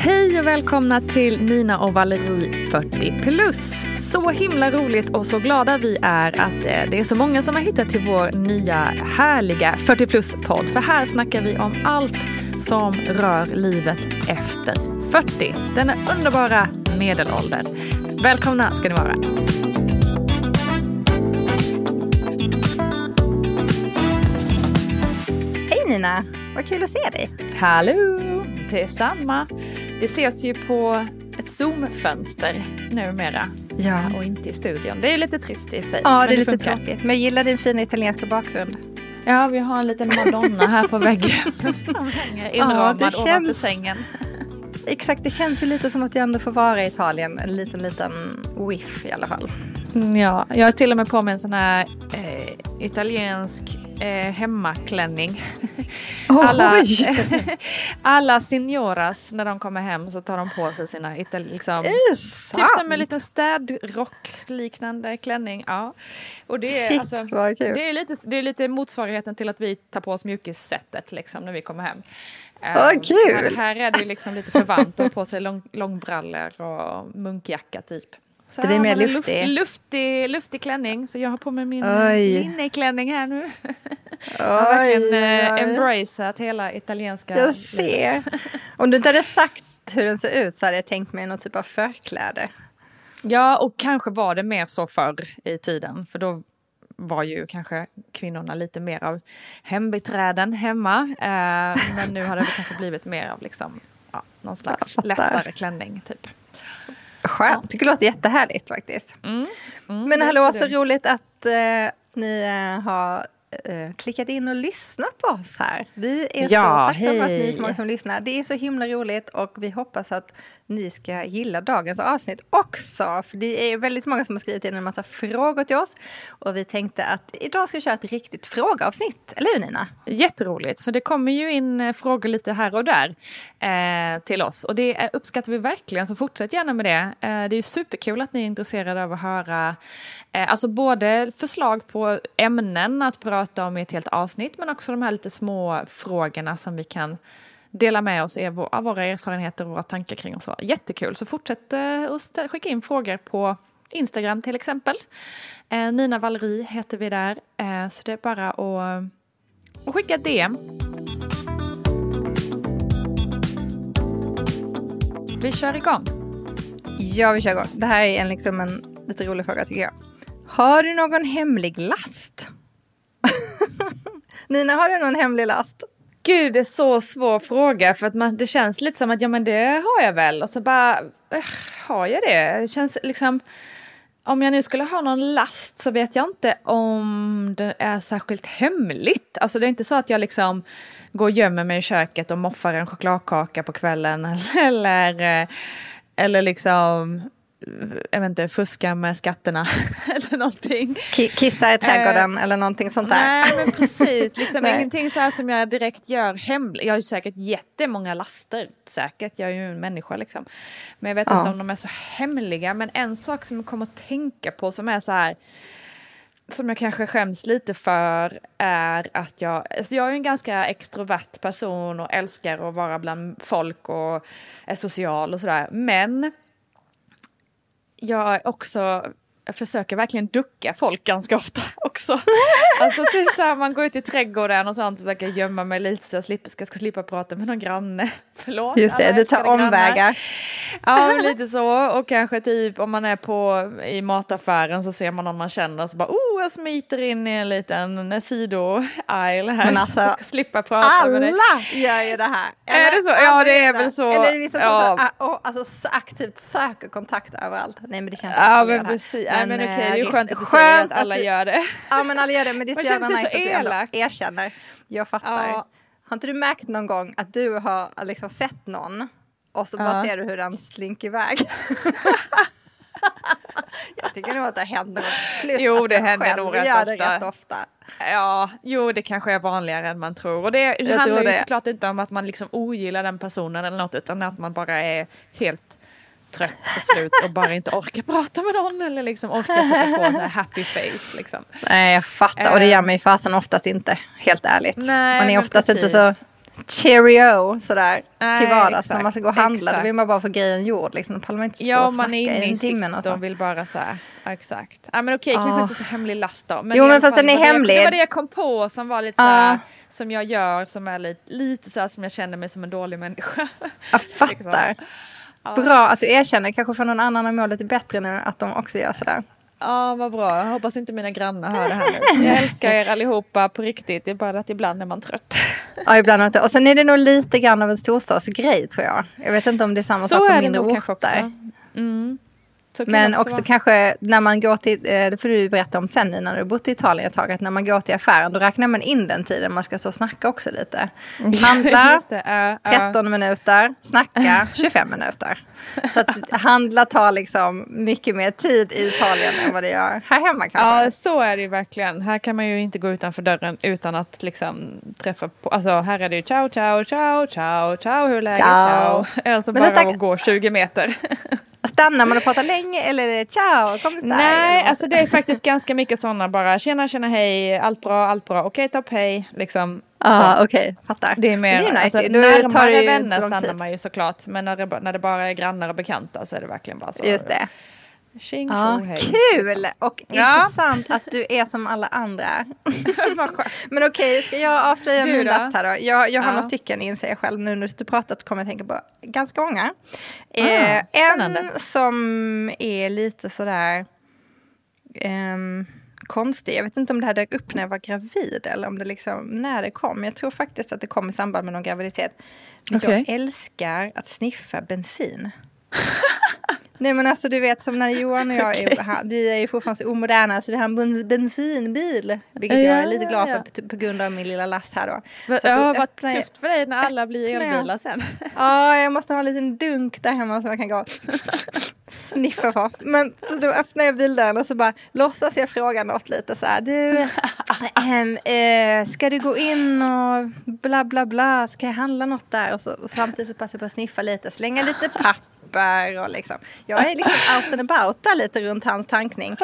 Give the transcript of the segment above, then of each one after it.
Hej och välkomna till Nina och Valerie 40 plus. Så himla roligt och så glada vi är att eh, det är så många som har hittat till vår nya härliga 40 plus-podd. För här snackar vi om allt som rör livet efter 40. Denna underbara medelålder. Välkomna ska ni vara. Hej Nina, vad kul att se dig. Hallå, detsamma. Vi ses ju på ett Zoom-fönster numera. Ja. Och inte i studion. Det är lite trist i och för sig. Ja, det är lite funkar. tråkigt. Men jag gillar din fina italienska bakgrund. Ja, vi har en liten Madonna här på väggen som hänger inramad det ovanför känns- sängen. Exakt, det känns ju lite som att jag ändå får vara i Italien. En liten, liten whiff i alla fall. Ja, jag har till och med på mig en sån här eh, italiensk eh, hemmaklänning. Alla, alla signoras, när de kommer hem så tar de på sig sina liksom, Typ som en liten städrock-liknande klänning. Ja. Och det är, Shit, alltså, det, är lite, det är lite motsvarigheten till att vi tar på oss mjukissättet liksom, när vi kommer hem. Ehm, kul! Här, här är det liksom lite förvant att ha på sig lång, långbrallor och munkjacka typ. Så Det är mer luftig. Luft, luftig. Luftig klänning, så jag har på mig min linneklänning här nu. Jag har verkligen eh, embraceat hela italienska Jag livet. ser. Om du inte hade sagt hur den ser ut så hade jag tänkt mig någon typ av förkläde. Ja, och kanske var det mer så förr i tiden. För då var ju kanske kvinnorna lite mer av hembiträden hemma. Eh, men nu har det kanske blivit mer av liksom, ja, någon slags lättare klänning typ. Skönt, tycker det låter jättehärligt faktiskt. Mm, Men det är hallå, så roligt att eh, ni eh, har eh, klickat in och lyssnat på oss här. Vi är Ja, så tacksamma att ni är hej. så många som lyssnar. Det är så himla roligt och vi hoppas att ni ska gilla dagens avsnitt också. För det är väldigt många som har skrivit in en massa frågor till oss. Och vi tänkte att idag ska vi köra ett riktigt frågeavsnitt. Eller hur Nina? Jätteroligt, för det kommer ju in eh, frågor lite här och där eh, till oss. Och det uppskattar vi verkligen, så fortsätt gärna med det. Eh, det är ju superkul att ni är intresserade av att höra eh, alltså både förslag på ämnen att prata om i ett helt avsnitt, men också de här lite små frågorna som vi kan dela med oss av av våra erfarenheter och våra tankar kring oss. Jättekul, så fortsätt eh, att skicka in frågor på Instagram till exempel. Eh, Nina Valerie heter vi där, eh, så det är bara att att skicka ett DM. Vi kör igång. Ja, vi kör igång. Det här är en, liksom en lite rolig fråga tycker jag. Har du någon hemlig last? Nina, har du någon hemlig last? Gud, det är så svår fråga för att man, det känns lite som att ja men det har jag väl och så bara har jag det? Det känns liksom om jag nu skulle ha någon last så vet jag inte om det är särskilt hemligt. Alltså det är inte så att jag liksom går och gömmer mig i köket och moffar en chokladkaka på kvällen eller, eh, eller liksom jag vet inte, fuskar med skatterna eller någonting. Ki- Kissa i trädgården eller någonting sånt där? Nej men precis, liksom ingenting så här som jag direkt gör hemligt. Jag har ju säkert jättemånga laster, säkert, jag är ju en människa liksom. Men jag vet Ja. inte om de är så hemliga. Men en sak som jag kommer att tänka på som är så här som jag kanske skäms lite för är att jag, alltså jag är en ganska extrovert person och älskar att vara bland folk och är social och sådär. Men jag också, jag försöker verkligen ducka folk ganska ofta också. Alltså typ så här, man går ut i trädgården och sånt så verkar jag gömma mig lite så jag slipper, ska, ska slippa prata med någon granne. Förlåt. Just det, alla du tar omvägar. Ja, lite så. Och kanske typ om man är på i mataffären så ser man någon man känner så bara oh, jag smiter in i en liten sido-aisle här Men så alltså, att jag ska slippa prata med dig. Alla gör ju det här. Är det så? Ja, alla det är väl så. Eller är det vissa som Ja. så, ah, alltså, så aktivt söker kontakt överallt? Nej men det känns Ja, att men precis. Nej, men okej, det är ju eh, skönt att du säger att alla du- gör det. Ja men alla gör det, men det är så jävla nice så att du ändå erkänner. Jag fattar. Ja. Har inte du märkt någon gång att du har liksom sett någon och så bara Ja. ser du hur den slinker iväg? jag tycker nog att det händer. Plus Jo, det jag händer nog rätt gör det rätt ofta. Ja, jo det kanske är vanligare än man tror. Och det tror handlar ju det. såklart inte om att man liksom ogillar den personen eller något utan att man bara är helt trött och slut och bara inte orkar prata med någon eller liksom orkar sätta på en happy face liksom. Nej, jag fattar. Och det gör mig fasen oftast inte, helt ärligt. Nej, man är oftast inte precis. så cheerio sådär Nej, till vardags. exakt, När man ska gå och handla, då exakt. vill man bara få grejen gjord. Liksom. Då pallar man inte stå Ja, och man snacka är inne i en timme någonstans. vill bara så här, ja, exakt. Ja men okej, Ja. kanske inte så hemlig last då. Men Jo, men fast fall, den är det jag- hemlig. Det var det jag kom på som var lite Ja. så som jag gör som är lite, lite så som jag känner mig som en dålig människa. Jag fattar. Ja. Bra att du erkänner, kanske för någon annan att må lite bättre nu, att de också gör sådär. Ja, vad bra. Jag hoppas inte mina grannar hör det här nu. Jag älskar er allihopa på riktigt. Det är bara att ibland är man trött. Ja, ibland inte. Och sen är det nog lite grann av en storstadsgrej tror jag. Jag vet inte om det är samma sak Så på är det mindre nog kanske också. orter. Mm. Men också vara. kanske när man går till, eh, det får du berätta om sen när du bott i Italien ett tag, att när man går till affären då räknar man in den tiden man ska stå och snacka också lite. Handla Just det, ja. 13 minuter, snacka 25 minuter. Så att handla tar liksom mycket mer tid i Italien än vad det gör här hemma kanske. Ja, så är det ju verkligen. Här kan man ju inte gå utanför dörren utan att liksom träffa på, alltså här är det ju ciao, ciao, ciao, ciao, ciao, hur läget, Ciao. ciao. Alltså bara att gå 20 meter. Stannar man och pratar länge eller är det ciao, kom stark? Nej, alltså det är faktiskt ganska mycket sådana bara tjena, tjena, hej, allt bra, allt bra, okej, topp, hej, liksom. Ja, så. okej, fattar. Det är mer, det är nice. alltså, Då närmare vänner stannar man ju såklart, men när det, när det bara är grannar och bekanta så är det verkligen bara så. Just det. Tjing, Ja, kul och Ja. intressant att du är som alla andra. Men okej, ska jag avslöja Du min då? last här då? Jag, jag har Ja. några stycken inser jag själv nu när du pratat kommer jag tänka på ganska många. Ah, eh, en som är lite sådär ehm, konstig. Jag vet inte om det här dök upp när jag var gravid eller om det liksom när det kom. Jag tror faktiskt att det kom i samband med någon graviditet. Men Okej. Jag älskar att sniffa bensin. Nej men alltså du vet som när Johan och jag är, han, vi är ju fortfarande så omoderna så vi har en bens- bensinbil. Vilket jag är lite Ja, glad ja. för på- grund av min lilla last här då. Va- Så Ja, vad tufft för dig när alla blir elbilar sen. Ja, jag måste ha en liten dunk där hemma som jag kan gå och sniffa på. Men så då öppnar jag bildörren och så bara låtsas jag fråga något lite så här. Du, ehm, eh, ska du gå in och bla bla bla, ska jag handla något där? Och, så, och samtidigt så passar jag på att sniffa lite, slänga lite papper och liksom. Jag är liksom out and about där lite runt hans tankning.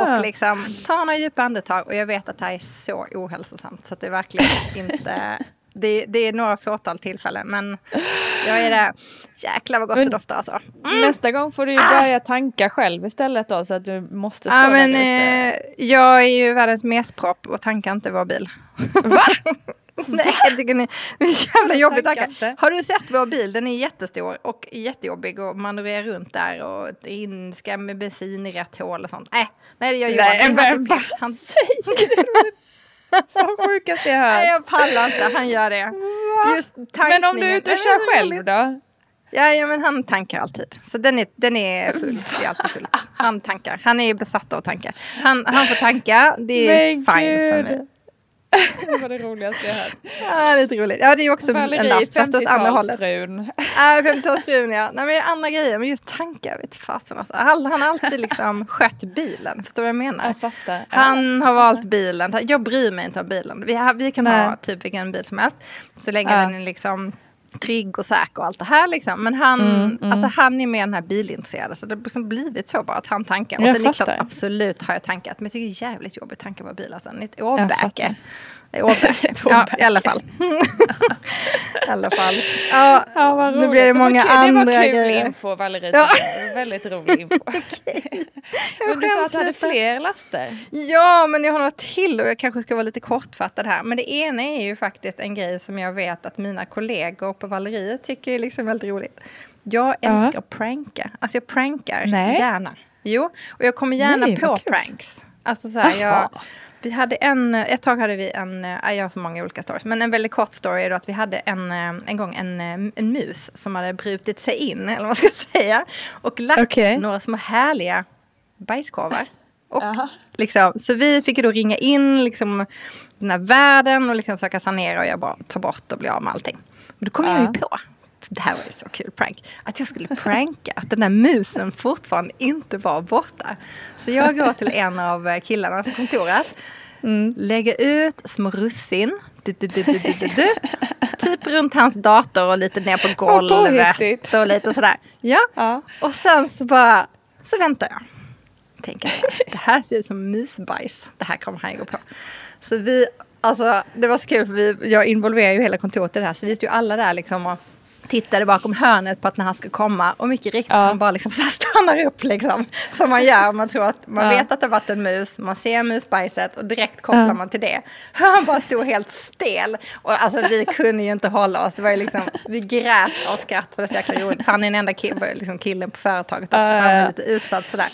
Och liksom tar några djupa andetag och jag vet att det här är så ohälsosamt så att det är verkligen inte det, det är några fåtal tillfällen men jag är där. Jäklar vad gott det Men- doftar alltså. Nästa gång får du ju börja tanka själv istället då så att du måste stå där men eh, jag är ju världens mespropp och tankar inte vår bil. Va? Nej, jag tycker ni, det är jävla jobbigt tankar tanka. Har du sett vår bil? Den är jättestor och jättejobbig och manövrerar runt där och in ska med bensin i rätt hål och sånt. Äh, nej, det gör Johan. Nej men vad uppgift. Han- säger du? Vad sjukaste jag Nej, hört. jag pallar inte. Han gör det. Men om du är ute och kör själv då? Ja, ja, men han tankar alltid. Så den är, den är full. Det är alltid fullt. Han tankar. Han är besatt av att tanka. Han, han får tanka. Det är Men fine för mig. Det var det roligaste jag hört. Ja, lite roligt. Ja, det är också en Valerie, last fast åt andra hållet. 50-talsfrun. Ja, 50-talsfrun ja. Nej, men andra grejer. Men just tankar, vet fasen alltså. Han han har alltid liksom skött bilen. Förstår du vad jag menar? Jag fattar. Han har valt bilen. Jag bryr mig inte om bilen. Vi, vi kan Nej. ha typ vilken bil som helst. Så länge Ja. den är liksom trygg och säker och allt det här. Liksom. Men han, Mm, mm. Alltså, han är mer den här bilintresserade. Så det har liksom blivit så bara att han tankar. Och Jag sen är det klart, absolut har jag tankat. Men jag tycker det är jävligt jobbigt att tanka på bil. Det är ett Jag åbäke. Ett ja, i alla fall. I alla fall. Ja, Ja, vad nu blir det många kul, andra Det var kul grejer. info Valerie. Ja. Väldigt rolig info. Men du sa att du hade fler laster. Ja, men jag har några till och jag kanske ska vara lite kortfattad här. Men det ena är ju faktiskt en grej som jag vet att mina kollegor på Valleriet tycker är liksom väldigt roligt. Jag Ja. älskar att pranka. Alltså jag prankar Nej. gärna. Jo, och jag kommer gärna Nej, på pranks. Alltså så här, jag, vi hade en, ett tag hade vi en, äh, jag har så många olika stories, men en väldigt kort story är då att vi hade en, äh, en gång en, äh, en mus som hade brutit sig in, eller vad man ska säga, och lagt Okej. några små härliga bajskorvar. Och liksom, så vi fick då ringa in liksom, den här världen och liksom försöka sanera och jag bara tar bort och blir av med allting. Men då kom jag ju på, det här var ju så kul prank, att jag skulle pranka att den där musen fortfarande inte var borta. Så jag går till en av killarna på kontoret, mm. lägger ut små russin du, du, du, typ runt hans dator och lite ner på golvet och lite sådär. Ja. ja. Och sen så bara, så väntar jag. Tänker det här ser ut som musbajs. Det här kommer han gå på. Så vi, alltså det var så kul för vi, jag involverar ju hela kontoret i det här. Så vi är ju alla där liksom och tittade bakom hörnet på att när han ska komma och mycket riktigt ja. han bara liksom så stannar upp liksom. Som man gör, man tror att man ja. vet att det har varit en mus, man ser musbajset och direkt kopplar ja. man till det. Han bara stod helt stel. Och alltså vi kunde ju inte hålla oss, det var ju liksom, vi grät och skratt för det var så jäkla roligt. Han är den enda kill, liksom killen på företaget också, så han var lite utsatt sådär.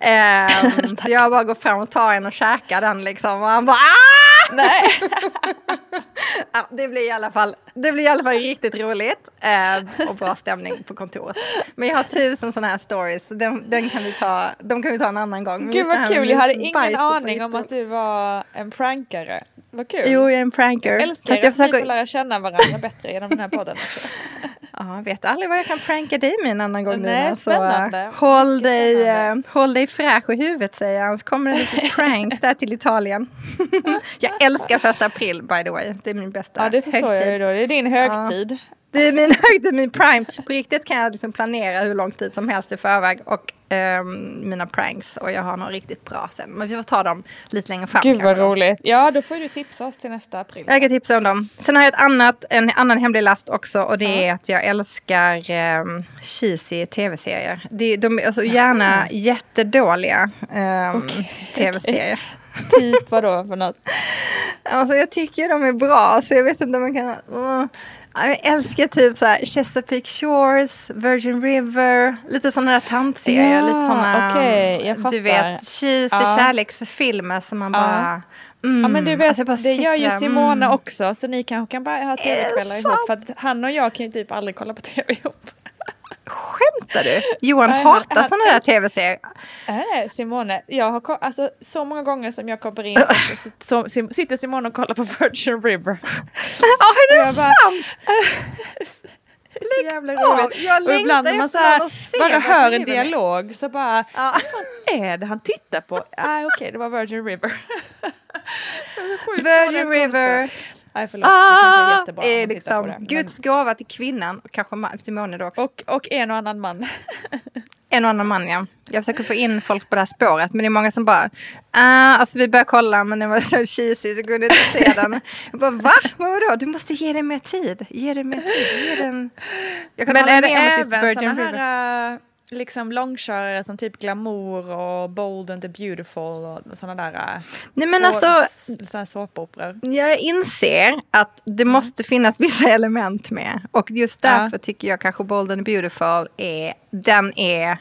Um, så jag bara går fram och tar en och käkar den liksom och han bara Aah! Nej. ja, det blir i alla fall, det blir i alla fall riktigt roligt eh, och bra stämning på kontoret. Men jag har tusen sådana här stories, den, den kan vi ta, de kan vi ta en annan gång. Gud vad kul, jag hade ingen aning om att du var en prankare. Vad kul. Jo, jag är en pranker. Jag älskar att försöker... vi får lära känna varandra bättre genom den här podden. Ja, vet aldrig vad jag kan pranka dig med en annan gång Nej, Nina. spännande. Så, håll, dig, spännande. håll dig fräsch i huvudet säger han. Så kommer det lite prank där till Italien. jag älskar första april by the way. Det är min bästa Ja, det förstår högtid. jag ju då. Det är din högtid. Det är min högtid, min prime. På riktigt kan jag liksom planera hur lång tid som helst i förväg. Och um, mina pranks. Och jag har några riktigt bra sen. Men vi får ta dem lite längre fram. Gud vad roligt. Ja, då får du tipsa oss till nästa april. Jag kan tipsa om dem. Sen har jag ett annat, en annan hemlig last också. Och det ja. är att jag älskar um, cheesy tv-serier. De, de är alltså gärna jättedåliga um, okay. tv-serier. typ vadå för något? Alltså jag tycker de är bra, så jag vet inte om man kan... Uh, jag älskar typ så här Chesapeake Shores, Virgin River, lite sådana där tantserier. Ja, lite såna, okay, du vet, cheesy ja. kärleksfilmer som man ja. bara... Mm, ja men du vet, alltså det gör ju Simone mm. också så ni kanske kan bara ha tv-kvällar ihop för att han och jag kan ju typ aldrig kolla på tv ihop. Skämtar du? Johan Nej, hatar sådana där tv-serier. Nej, Simone. Jag har alltså, så många gånger som jag kommer in så, så, sitter Simone och kollar på Virgin River. Ja, är det sant? Lägg jävla roligt. Jag och ibland när man så här, bara hör en dialog så bara, ja. vad fan är det han tittar på? Ah, Okej, okay, det var Virgin River. Virgin River. Nej förlåt, ah, det jättebra. Är liksom det, Guds gåva till kvinnan, och kanske Simone då också. Och, och en och annan man. en och annan man ja. Jag försöker få in folk på det här spåret men det är många som bara, ah, alltså vi börjar kolla men det var så cheesy så kunde inte se den. Jag bara va? Men vadå? Du måste ge den mer tid. Ge den mer tid. Ge den... Jag kan men är det även sådana här uh, liksom långkörare som typ Glamour och Bold and the Beautiful och sådana där. Äh, Nej men alltså. Såpoperor. Jag inser att det mm. måste finnas vissa element med. Och just därför ja. tycker jag kanske Bold and the Beautiful är, den är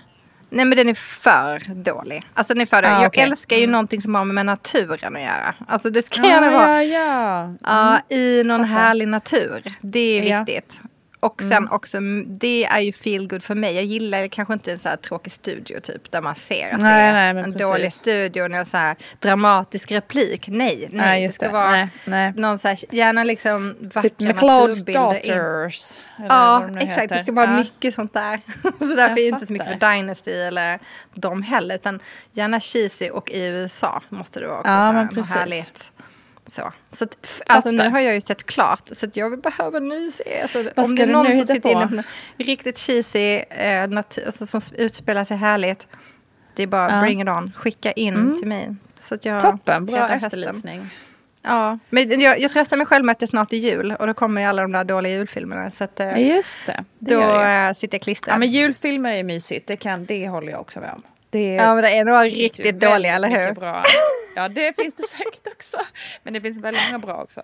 Nej men den är för dålig. Alltså den är för dålig. Ah, jag älskar ju mm. någonting som har med naturen att göra. Alltså det ska gärna vara ja, ja. Mm. Uh, i någon Fattar. härlig natur. Det är viktigt. Ja. Och sen mm. också, det är ju feel good för mig. Jag gillar kanske inte en så här tråkig studio typ där man ser att nej, det är nej, en precis. dålig studio och så här dramatisk replik. Nej, nej. nej det ska det. vara nej, nej. någon så här, gärna liksom vackra typ McLeod's Daughters. Ja, exakt. Det ska vara ja. mycket sånt där. så därför är det inte så mycket för Dynasty eller de heller. Utan gärna cheesy och i USA måste det vara också. Ja, så här, men precis. Härligt. Så, så att, alltså, nu har jag ju sett klart så att jag behöver ny se. Alltså, om det är någon som sitter inne på riktigt cheesy, eh, natur, alltså, som utspelar sig härligt. Det är bara ja. bring it on, skicka in mm. till mig. Så att jag Toppen, bra efterlysning. Ja, men jag, jag tröstar mig själv med att det snart är jul och då kommer ju alla de där dåliga julfilmerna. Så att, eh, Just det. det då jag. Eh, sitter jag klistrad. Ja, men julfilmer är mysigt, det, kan, det håller jag också med om. Det, ja, men det är några riktigt dåliga, eller hur? Bra. Ja, det finns det säkert också. Men det finns väldigt många bra också.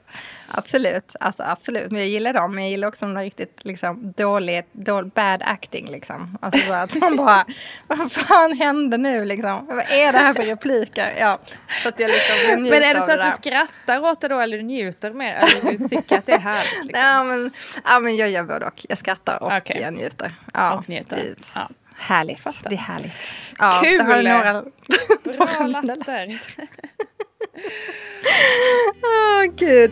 Absolut, alltså, absolut. Men jag gillar dem. Men jag gillar också de där riktigt liksom, dåligt, dålig, bad acting. Liksom. Alltså så att man bara, vad fan hände nu liksom? Vad är det här för repliker? Ja, så att jag liksom men är det så att du skrattar åt det då eller du njuter mer? Eller du tycker att det är härligt? Liksom? Ja, men, ja, men jag gör både och. Jag skrattar och okay. jag njuter. Ja, och njuter. Ja. Härligt. Det är härligt. Ja, Kul! Några... Bra laster. Åh, oh, gud.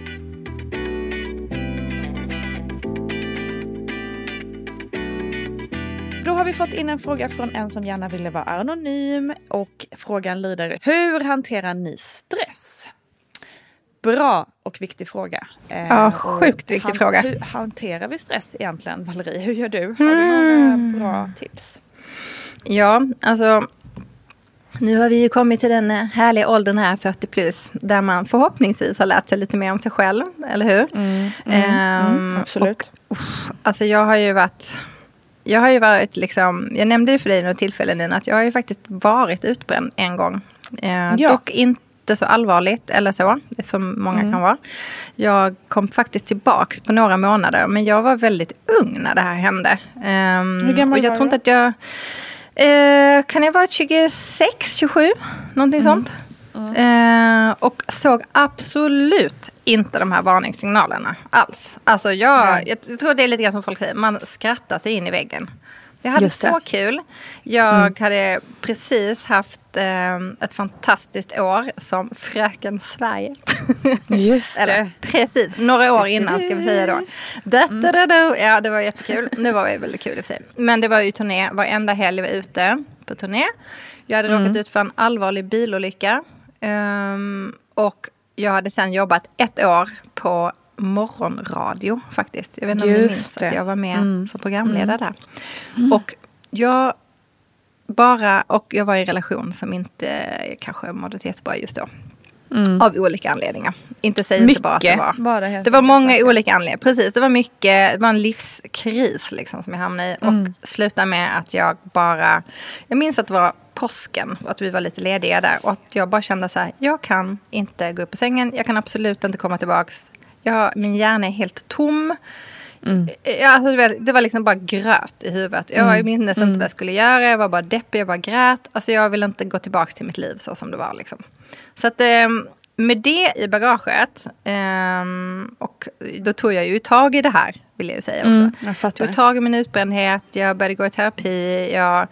Då har vi fått in en fråga från en som gärna ville vara anonym och frågan lyder Hur hanterar ni stress? Bra och viktig fråga. Eh, ja, sjukt viktig han, fråga. Hur hanterar vi stress egentligen, Valerie? Hur gör du? Har du några mm. bra tips? Ja, alltså nu har vi ju kommit till den härliga åldern här, 40 plus, där man förhoppningsvis har lärt sig lite mer om sig själv, eller hur? Mm, mm, um, absolut. Och, alltså jag har ju varit jag har ju varit liksom, jag nämnde det för dig något tillfälle Nina, att jag har ju faktiskt varit utbränd en gång. Eh, ja. Dock inte så allvarligt eller så, det för många mm. kan vara. Jag kom faktiskt tillbaks på några månader, men jag var väldigt ung när det här hände. Um, Hur gammal och jag var tror inte att jag... Eh, kan jag vara 26, 27? Någonting mm. sånt. Mm. Eh, och såg absolut inte de här varningssignalerna alls. Alltså jag, jag, tror det är lite grann som folk säger, man skrattar sig in i väggen. Jag hade så kul. Jag mm. hade precis haft eh, ett fantastiskt år som Fröken Sverige. Just det. Eller, precis, några år innan ska vi säga då. Da. Ja, det var jättekul. Nu var det väldigt kul i och för sig. Men det var ju turné, varenda helg var ute på turné. Jag hade mm. råkat ut för en allvarlig bilolycka. Um, och jag hade sen jobbat ett år på morgonradio faktiskt. Jag vet inte om ni minns att jag var med mm. som programledare mm. där. Mm. Och jag bara, och jag var i en relation som inte kanske mådde så jättebra just då. Mm. Av olika anledningar. Inte säg inte bara att det var. Bara det, var många olika anledningar. Precis, det var mycket. Det var en livskris liksom som jag hamnade i. Mm. Och slutade med att jag bara. Jag minns att det var påsken. Att vi var lite lediga där. Och att jag bara kände så här. Jag kan inte gå upp på sängen. Jag kan absolut inte komma tillbaks. Jag, min hjärna är helt tom. Mm. Alltså, det var liksom bara gröt i huvudet. Jag mm. minns inte mm. vad jag skulle göra. Jag var bara deppig, jag bara grät. Alltså, jag vill inte gå tillbaka till mitt liv så som det var. Liksom. Så att, ehm, med det i bagaget, um, och då tog jag ju tag i det här, vill jag ju säga också. Mm, jag tog tag i min utbrändhet, jag började gå i terapi, jag,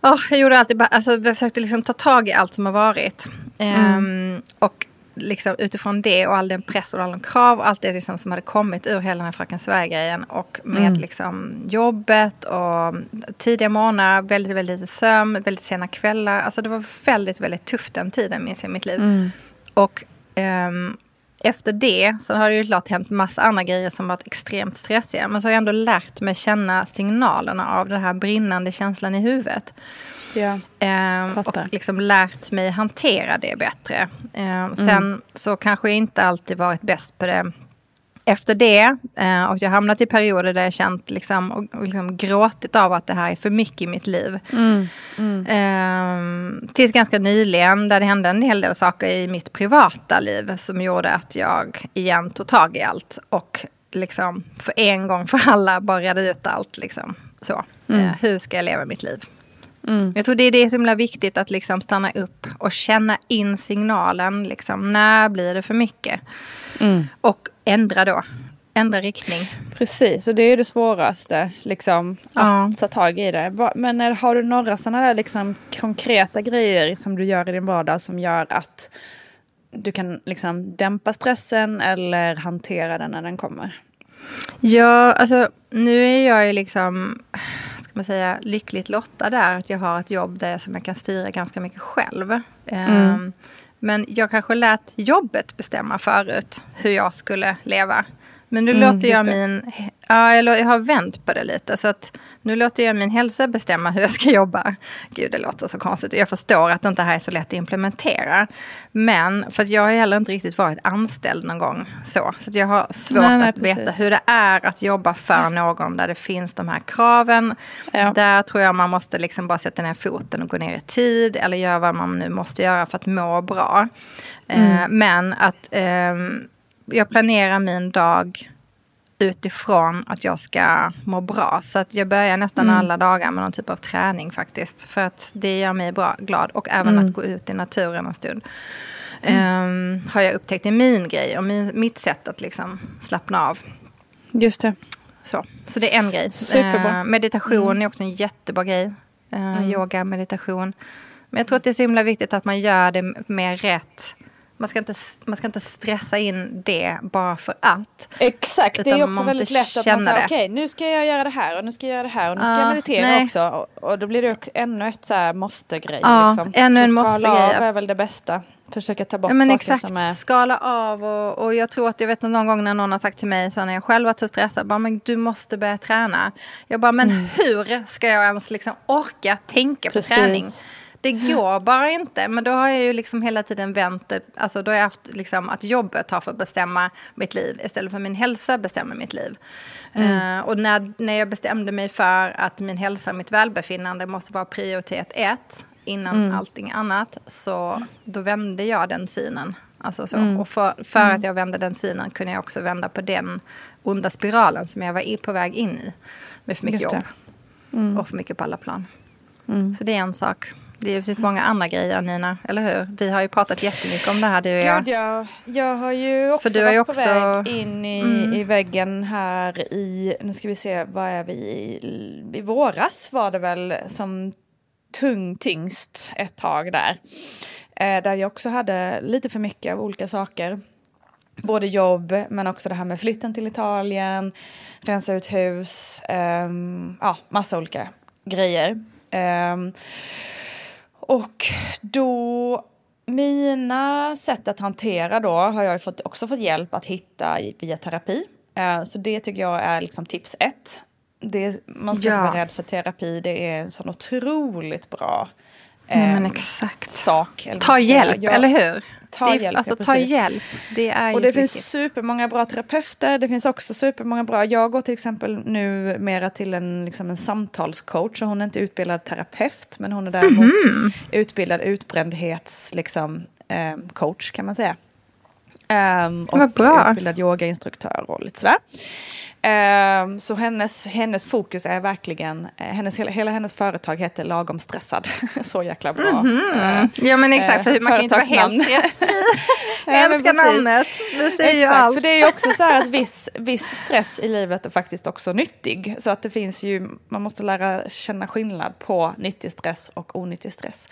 oh, jag gjorde alltid, alltså, jag försökte liksom ta tag i allt som har varit. Um, och liksom utifrån det och all den press och all den krav och allt det liksom som hade kommit ur hela den här Fröken Sverige-grejen. Och med mm. liksom jobbet och tidiga morgnar, väldigt, väldigt lite sömn, väldigt sena kvällar. Alltså det var väldigt, väldigt tufft den tiden minns jag i mitt liv. Mm. Och um, efter det så har det ju klart hänt massa andra grejer som varit extremt stressiga. Men så har jag ändå lärt mig känna signalerna av den här brinnande känslan i huvudet. Ja, ehm, och liksom lärt mig hantera det bättre. Ehm, sen mm. så kanske jag inte alltid varit bäst på det efter det, eh, och jag har hamnat i perioder där jag känt liksom, och, och liksom gråtit av att det här är för mycket i mitt liv. Mm. Mm. Eh, tills ganska nyligen, där det hände en hel del saker i mitt privata liv som gjorde att jag igen tog tag i allt. Och liksom för en gång för alla bara redde ut allt. Liksom. Så. Mm. Eh, hur ska jag leva mitt liv? Mm. Jag tror det är det som är viktigt att liksom stanna upp och känna in signalen. Liksom, när blir det för mycket? Mm. Och ändra då. Ändra riktning. Precis, och det är det svåraste. Liksom, att ja. ta tag i det. Men har du några sådana där liksom, konkreta grejer som du gör i din vardag som gör att du kan liksom, dämpa stressen eller hantera den när den kommer? Ja, alltså nu är jag ju liksom man säga, lyckligt lottad där. Att jag har ett jobb där som jag kan styra ganska mycket själv. Mm. Um, men jag kanske lät jobbet bestämma förut hur jag skulle leva. Men nu mm, låter jag min... Ja, jag har vänt på det lite. Så att nu låter jag min hälsa bestämma hur jag ska jobba. Gud, det låter så konstigt. Jag förstår att det inte här är så lätt att implementera. Men för att jag har heller inte riktigt varit anställd någon gång. Så, så jag har svårt nej, nej, att precis. veta hur det är att jobba för någon där det finns de här kraven. Ja. Där tror jag man måste liksom bara sätta ner foten och gå ner i tid. Eller göra vad man nu måste göra för att må bra. Mm. Eh, men att... Eh, jag planerar min dag utifrån att jag ska må bra. Så att jag börjar nästan mm. alla dagar med någon typ av träning faktiskt. För att det gör mig bra, glad. Och även mm. att gå ut i naturen en stund. Um, har jag upptäckt är min grej och min, mitt sätt att liksom slappna av. Just det. Så, så det är en grej. Superbra. Uh, meditation mm. är också en jättebra grej. Uh, yoga, meditation. Men jag tror att det är så himla viktigt att man gör det med rätt Man ska, inte, man ska inte stressa in det bara för att. Exakt, det är också väldigt lätt att man säger okej okay, nu ska jag göra det här och nu ska jag göra det här och nu ska uh, jag meditera nej. också. Och, och, då blir det också ännu ett så här måste-grej. Ja, liksom. ännu en måste-grej. Skala av är väl det bästa. Försöka ta bort ja, men saker exakt. som är... Skala av och, och jag tror att jag vet någon gång när någon har sagt till mig så när jag själv varit så stressad. Bara, men du måste börja träna. Jag bara, men mm. hur ska jag ens liksom orka tänka Precis. på träning? Det går bara inte. Men då har jag ju liksom hela tiden vänt Alltså då har jag haft liksom att jobbet har fått bestämma mitt liv istället för min hälsa bestämmer mitt liv. Mm. Uh, och när, när jag bestämde mig för att min hälsa och mitt välbefinnande måste vara prioritet ett innan mm. allting annat. Så då vände jag den synen. Alltså så. Mm. Och för, för mm. att jag vände den synen kunde jag också vända på den onda spiralen som jag var på väg in i. Med för mycket jobb. Mm. Och för mycket på alla plan. Mm. Så det är en sak. Det finns många andra grejer Nina, eller hur? Vi har ju pratat jättemycket om det här du och jag. Gud, ja. Jag har ju också För du varit också... på väg in i, mm. i väggen här i, nu ska vi se, vad är vi i, i våras var det väl som tung tyngst ett tag där. Eh, där jag också hade lite för mycket av olika saker. Både jobb men också det här med flytten till Italien, rensa ut hus, eh, ja massa olika grejer. Eh, och då mina sätt att hantera då har jag fått, också fått hjälp att hitta via terapi. Eh, så det tycker jag är liksom tips ett det, man ska ja. inte vara rädd för terapi. Det är en sån otroligt bra eh, Nej, ehm, sak. Ta hjälp, jag, eller hur? Ta det, hjälp, alltså, ja, ta hjälp. Det är och det finns supermånga bra terapeuter. Det finns också supermånga bra. Jag går till exempel nu mera till en, liksom en samtalscoach. Och hon är inte utbildad terapeut. Men hon är däremot mm -hmm. utbildad utbrändhetscoach liksom, eh, kan man säga. Um, och bra. utbildad yogainstruktör och lite sådär. Um, så hennes, hennes fokus är verkligen, uh, hennes, hela, hela hennes företag heter Lagom stressad. så jäkla bra. Mm -hmm. uh, ja men exakt, för man kan inte vara helt stressfri. Jag älskar namnet, det säger ju allt. För det är ju också så här att viss, viss stress i livet är faktiskt också nyttig. Så att det finns ju, man måste lära känna skillnad på nyttig stress och onyttig stress.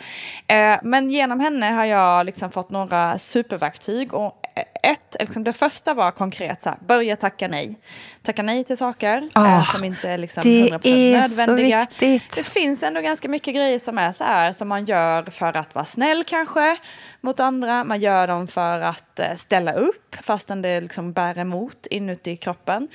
Uh, men genom henne har jag liksom fått några superverktyg och ett, liksom det första var konkret, så här, börja tacka nej. Tacka nej till saker oh, som inte är liksom 100% är nödvändiga. Det finns ändå ganska mycket grejer som är så här, som man gör för att vara snäll kanske mot andra. Man gör dem för att eh, ställa upp fastän det liksom bär emot inuti kroppen.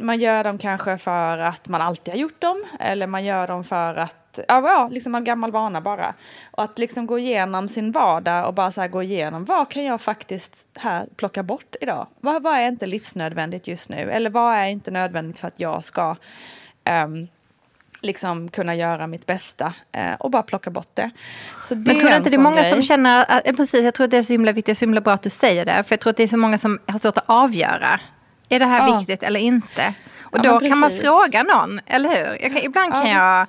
Man gör dem kanske för att man alltid har gjort dem eller man gör dem för att ja, liksom av gammal vana bara. Och att liksom gå igenom sin vardag och bara så gå igenom vad kan jag faktiskt här plocka bort idag? Vad, vad är inte livsnödvändigt just nu? Eller vad är inte nödvändigt för att jag ska um, liksom kunna göra mitt bästa eh, och bara plocka bort det. Det Men tror du inte det är många grej. som känner, att, precis, jag tror att det är så himla viktigt, så himla bra att du säger det, för jag tror att det är så många som har svårt att avgöra, är det här ja. viktigt eller inte? Och ja, då kan man fråga någon, eller hur? Kan, ibland kan ja, jag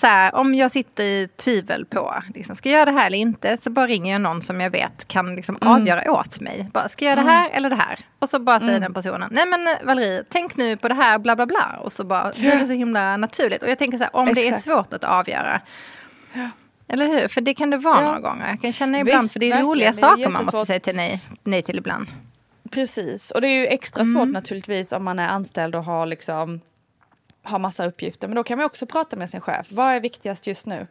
så här, om jag sitter i tvivel på, liksom, ska jag göra det här eller inte? Så bara ringer jag någon som jag vet kan liksom mm. avgöra åt mig. Bara, ska jag göra det här mm. eller det här? Och så bara säger mm. den personen, nej men Valerie, tänk nu på det här, bla bla bla. Och så bara, det är så himla naturligt. Och jag tänker så här, om Exakt. det är svårt att avgöra, ja. Eller hur? För det kan det vara ja. några gånger. Jag kan känna ibland, Visst, för det är verkligen. roliga saker är man måste säga till nej, nej till ibland. Precis, och det är ju extra svårt mm. naturligtvis om man är anställd och har liksom har massa uppgifter. Men då kan man också prata med sin chef. Vad är viktigast just nu?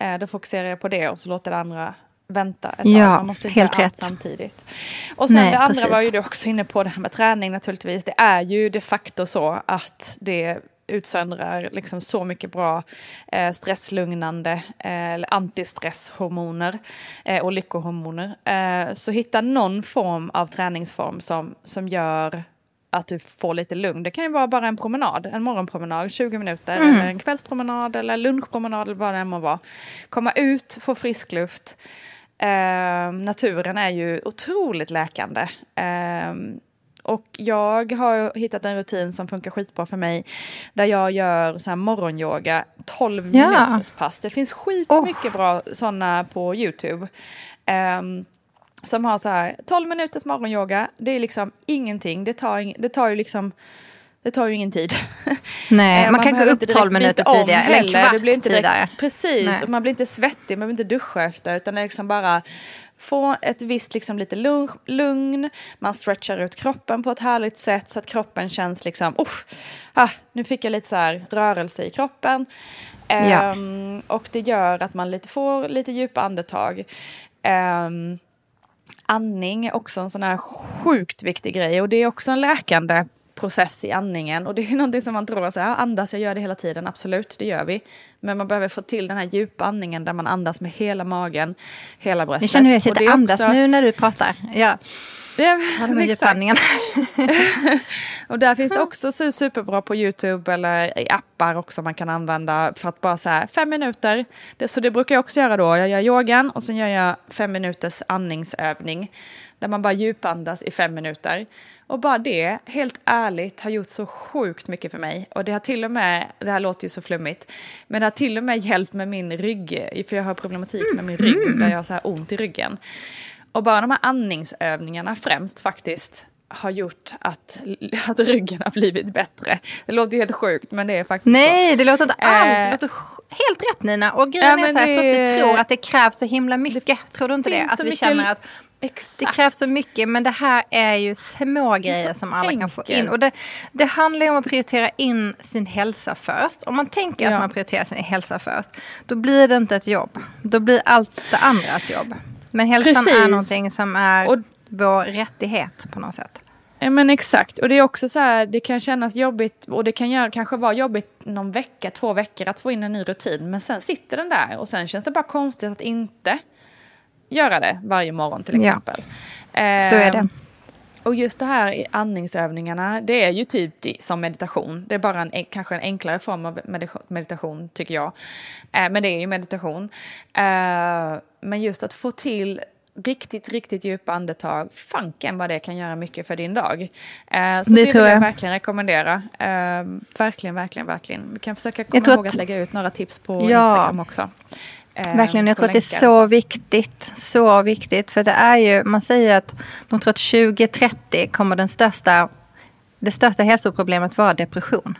Eh, då fokuserar jag på det och så låter det andra vänta ett tag. Ja, man måste inte helt rätt. samtidigt. Och sen Nej, det andra precis. var ju du också inne på det här med träning naturligtvis. Det är ju de facto så att det utsöndrar liksom så mycket bra eh, stresslugnande eh, eller antistresshormoner eh, och lyckohormoner. Eh, så hitta någon form av träningsform som, som gör att du får lite lugn. Det kan ju vara bara en promenad, en morgonpromenad, 20 minuter, mm. eller en kvällspromenad eller lunchpromenad eller vad det än må vara. Komma ut, få frisk luft. Eh, naturen är ju otroligt läkande. Eh, och jag har hittat en rutin som funkar skitbra för mig. Där jag gör så här morgonyoga, 12 ja. minuters pass. Det finns skitmycket oh. bra sådana på YouTube. Um, som har så här 12 minuters morgonyoga. Det är liksom ingenting. Det tar, det tar ju liksom det tar ju ingen tid. Nej, man, man kan gå upp 12 minuter tidigare, eller en kvart blir inte tidigare. Precis, och man blir inte svettig, man behöver inte duscha efter, utan det är liksom bara få ett visst liksom lite lugn, lugn, man stretchar ut kroppen på ett härligt sätt så att kroppen känns liksom, oh, ah, nu fick jag lite så här rörelse i kroppen. Ja. Um, och det gör att man lite får lite djupa andetag. Um, andning är också en sån här sjukt viktig grej och det är också en läkande process i andningen. Och det är någonting som man tror, så här, andas, jag gör det hela tiden, absolut, det gör vi. Men man behöver få till den här djupa andningen där man andas med hela magen, hela bröstet. Jag känner hur jag sitter och andas också... nu när du pratar. Ja. Ja, exakt. och där finns det också superbra på YouTube eller i appar också man kan använda för att bara säga fem minuter. Det, så det brukar jag också göra då. Jag gör yogan och sen gör jag fem minuters andningsövning där man bara djupandas i fem minuter. Och bara det, helt ärligt, har gjort så sjukt mycket för mig. Och det har till och med, det här låter ju så flummigt, men det har till och med hjälpt med min rygg, för jag har problematik med min rygg, där jag har så här ont i ryggen. Och bara de här andningsövningarna främst faktiskt har gjort att, att ryggen har blivit bättre. Det låter ju helt sjukt men det är faktiskt Nej, så. det låter inte alls. Det eh, låter helt rätt Nina. Och grejen ja, är så här, det... jag tror att vi tror att det krävs så himla mycket. Det tror du inte det? Att vi mycket... känner att Exakt. Det krävs så mycket, men det här är ju små grejer som alla enkelt. kan få in. Och det, det handlar ju om att prioritera in sin hälsa först. Om man tänker ja. att man prioriterar sin hälsa först, då blir det inte ett jobb. Då blir allt det andra ett jobb. Men hälsan Precis. är någonting som är och, vår rättighet på något sätt. Ja men exakt, och det är också så här, det kan kännas jobbigt och det kan göra, kanske vara jobbigt någon vecka, två veckor att få in en ny rutin. Men sen sitter den där och sen känns det bara konstigt att inte göra det varje morgon till exempel. Ja, så är det. Och just det här andningsövningarna, det är ju typ som meditation. Det är bara en, kanske en enklare form av meditation tycker jag. Eh, men det är ju meditation. Eh, men just att få till riktigt, riktigt djupa andetag, fanken vad det kan göra mycket för din dag. Eh, så det, det vill jag, jag verkligen rekommendera. verkligen, verkligen, verkligen. Vi kan försöka komma ihåg att... att lägga ut några tips på ja. Instagram också. Verkligen, jag tror att det är så viktigt. Så viktigt. För det är ju, man säger att de tror att 2030 kommer den största, det största hälsoproblemet vara depression.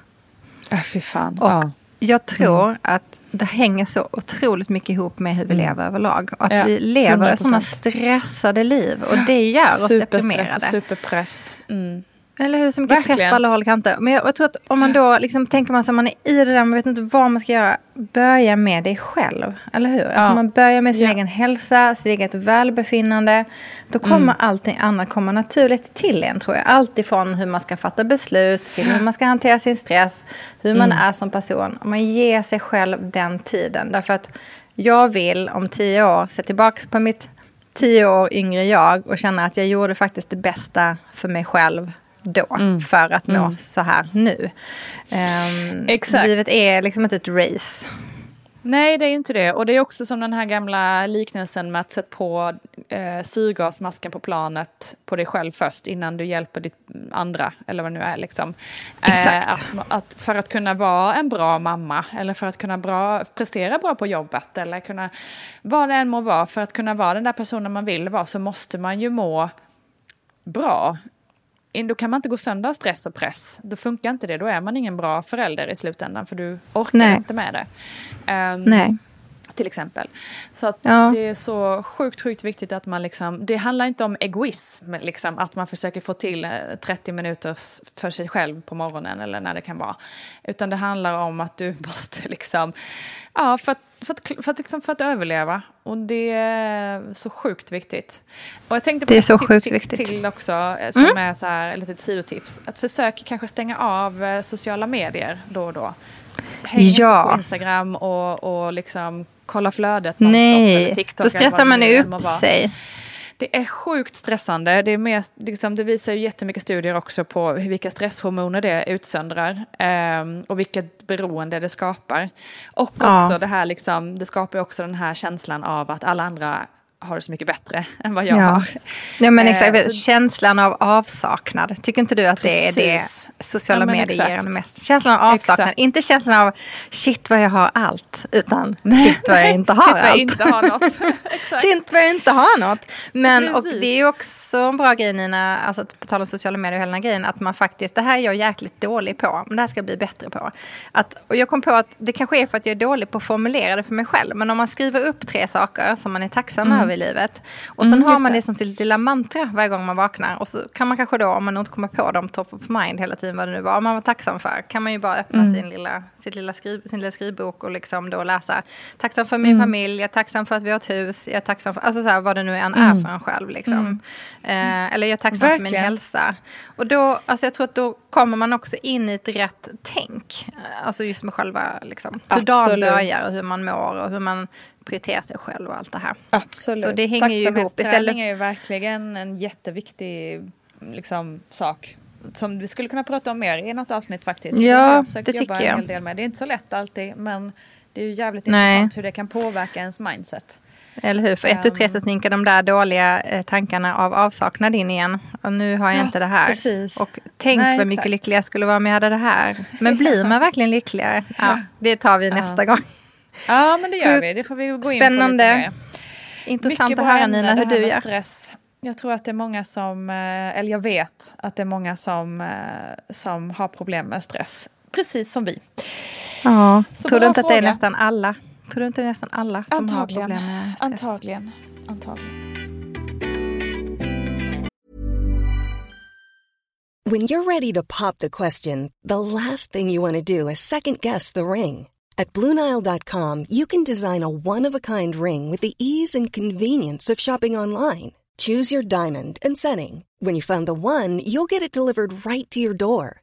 Äh, fy fan. Och ja. jag tror mm. att det hänger så otroligt mycket ihop med hur vi mm. lever överlag. Och att ja, vi lever 100%. sådana stressade liv. Och det gör oss deprimerade. Superstress och superpress. Mm. Eller hur, så mycket Verkligen. press på alla håll och kanter. Men jag, jag, tror att om man då liksom tänker man sig man är i det där, man vet inte vad man ska göra. Börja med dig själv, eller hur? Alltså, ja. Alltså man börjar med sin ja. egen hälsa, sitt eget välbefinnande. Då kommer mm. allting annat komma naturligt till en tror jag. Allt ifrån hur man ska fatta beslut till hur man ska hantera sin stress. Hur man mm. är som person. Om man ger sig själv den tiden. Därför att jag vill om tio år se tillbaka på mitt tio år yngre jag och känna att jag gjorde faktiskt det bästa för mig själv då mm. för att nå mm. så här nu. Um, Exakt. Livet är liksom inte ett race. Nej, det är inte det. Och det är också som den här gamla liknelsen med att sätta på eh, syrgasmasken på planet på dig själv först innan du hjälper ditt andra, eller vad det nu är. Liksom. Eh, att, att, för att kunna vara en bra mamma, eller för att kunna bra, prestera bra på jobbet, eller kunna, vad det än må vara, för att kunna vara den där personen man vill vara, så måste man ju må bra då kan man inte gå sönder av stress och press. Då funkar inte det. Då är man ingen bra förälder i slutändan för du orkar Nej. inte med det. Um, Nej. Till exempel. Så att ja. det är så sjukt, sjukt viktigt att man liksom, det handlar inte om egoism, liksom, att man försöker få till 30 eh, minuter för sig själv på morgonen eller när det kan vara. Utan det handlar om att du måste liksom, ja, för att för att, för, att, liksom, för att överleva. Och det är så sjukt viktigt. Och jag tänkte på det är så sjukt till, viktigt. till också, eh, som mm. är så här, ett litet sidotips. Att försöka kanske stänga av eh, sociala medier då och då. Häng ja. på Instagram och, och liksom kolla flödet Nej, TikTok, då stressar man upp sig. Det är sjukt stressande. Det, är mer, liksom, det visar ju jättemycket studier också på hur, vilka stresshormoner det utsöndrar eh, och vilket beroende det skapar. Och ja. också det här, liksom, det skapar också den här känslan av att alla andra har det så mycket bättre än vad jag ja. har. Ja men exakt, eh, Känslan av avsaknad. Tycker inte du att det Precis. är det sociala ja, medier ger mest? Känslan av avsaknad. Exakt. Inte känslan av shit vad jag har allt. Utan shit vad jag inte har shit, allt. Vad jag inte har något. shit vad jag inte har något. Men och det är ju också en bra grej Nina, alltså på tal om sociala medier och hela den grejen, att man faktiskt, det här är jag jäkligt dålig på, men det här ska jag bli bättre på. Att, och jag kom på att det kanske är för att jag är dålig på att formulera det för mig själv, men om man skriver upp tre saker som man är tacksam mm. över vi i livet. Och sen Mm, har man det. det som sitt lilla mantra varje gång man vaknar. Och så kan man kanske då, om man inte kommer på dem top of mind hela tiden, vad det nu var, man var tacksam för, kan man ju bara öppna Mm. sin, lilla, sitt lilla skriv, sin lilla skrivbok och liksom då läsa. Tacksam för min Mm. familj, jag är tacksam för att vi har ett hus, jag är tacksam för, alltså så här, vad det nu än är Mm. för en själv. Liksom. Eh, eller jag är tacksam för min Verkligen. hälsa. Och då, alltså jag tror att då kommer man också in i ett rätt tänk. Alltså just med själva, liksom, hur dagen börjar och hur man mår och hur man prioriterar sig själv och allt det här. Absolut. Så det hänger ju ihop. Tacksamhetsträning Istället- är ju verkligen en jätteviktig liksom, sak. Som vi skulle kunna prata om mer i något avsnitt faktiskt. Ja, det tycker jag. en hel del med. Det är inte så lätt alltid men det är ju jävligt Nej. intressant hur det kan påverka ens mindset. Eller hur? För ett och tre Ehm. så sninkar de där dåliga eh, tankarna av avsaknad in igen. Och nu har jag Ja, inte det här. precis. Och tänk Nej, vad mycket exakt. lyckligare jag skulle vara om jag hade det här. Men blir man verkligen lyckligare? Ja, det tar vi nästa gång. Ja men det gör vi, det får vi gå in på spännande. lite mer. Intressant Mycket att höra Nina hur du gör. stress. Jag tror att det är många som, eh, eller jag vet att det är många som, eh, som har problem med stress. Precis som vi. Ja. Tror du inte att det är fråga. nästan alla? Tror du inte det är nästan alla som har Antagligen. problem med stress? Antagligen. Antagligen. When you're ready to pop the question, the last thing you want to do is second guess the ring. At Bluenile.com, you can design a one of a kind ring with the ease and convenience of shopping online. Choose your diamond and setting. When you find the one, you'll get it delivered right to your door.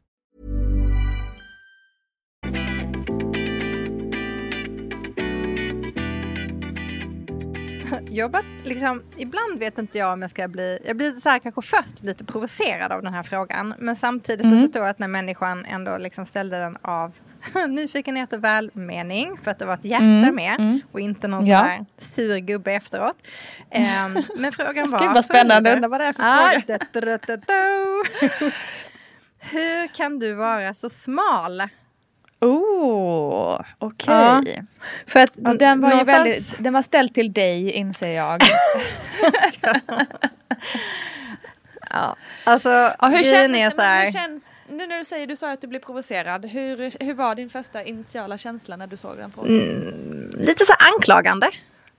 jobbat, liksom, ibland vet inte jag om jag ska bli, jag blir så här kanske först lite provocerad av den här frågan. Men samtidigt så förstår jag att när människan ändå liksom ställde den av nyfikenhet och välmening för att det var ett hjärta med och inte någon Ja. sån här sur gubbe efteråt. Ehm, men frågan var... Gud, vad spännande. Undrar vad det är för Ah, fråga. Hur kan du vara så smal? Oh, okej. Ja. För att Ja, den var någonstans- väldigt, den var ställd till dig inser jag. Ja, alltså Ja, hur, känns, är så här... hur känns, nu när du säger, du sa att du blev provocerad, hur, hur var din första initiala känsla när du såg den frågan? lite så här anklagande.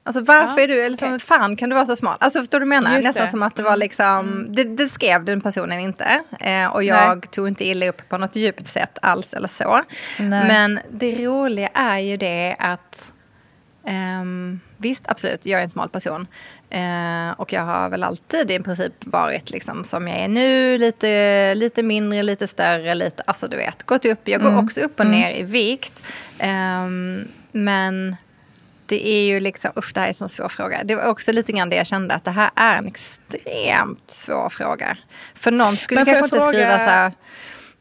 Alltså varför Ja, är du, eller som fan kan du vara så smal? Alltså förstår du vad jag menar? Just Nästan det. som att det var liksom, det, det skrev den personen inte. Eh, och jag tog inte illa upp på något djupt sätt alls eller så. Nej. Men det roliga är ju det att ehm, visst, absolut, jag är en smal person. Eh, och jag har väl alltid i princip varit liksom som jag är nu. Lite, lite mindre, lite större, lite, alltså du vet, gått upp. Jag går Mm. också upp och ner i vikt. Ehm, men det är ju liksom, usch det här är en så svår fråga. Det var också lite grann det jag kände att det här är en extremt svår fråga. För någon skulle kanske inte fråga- skriva så här,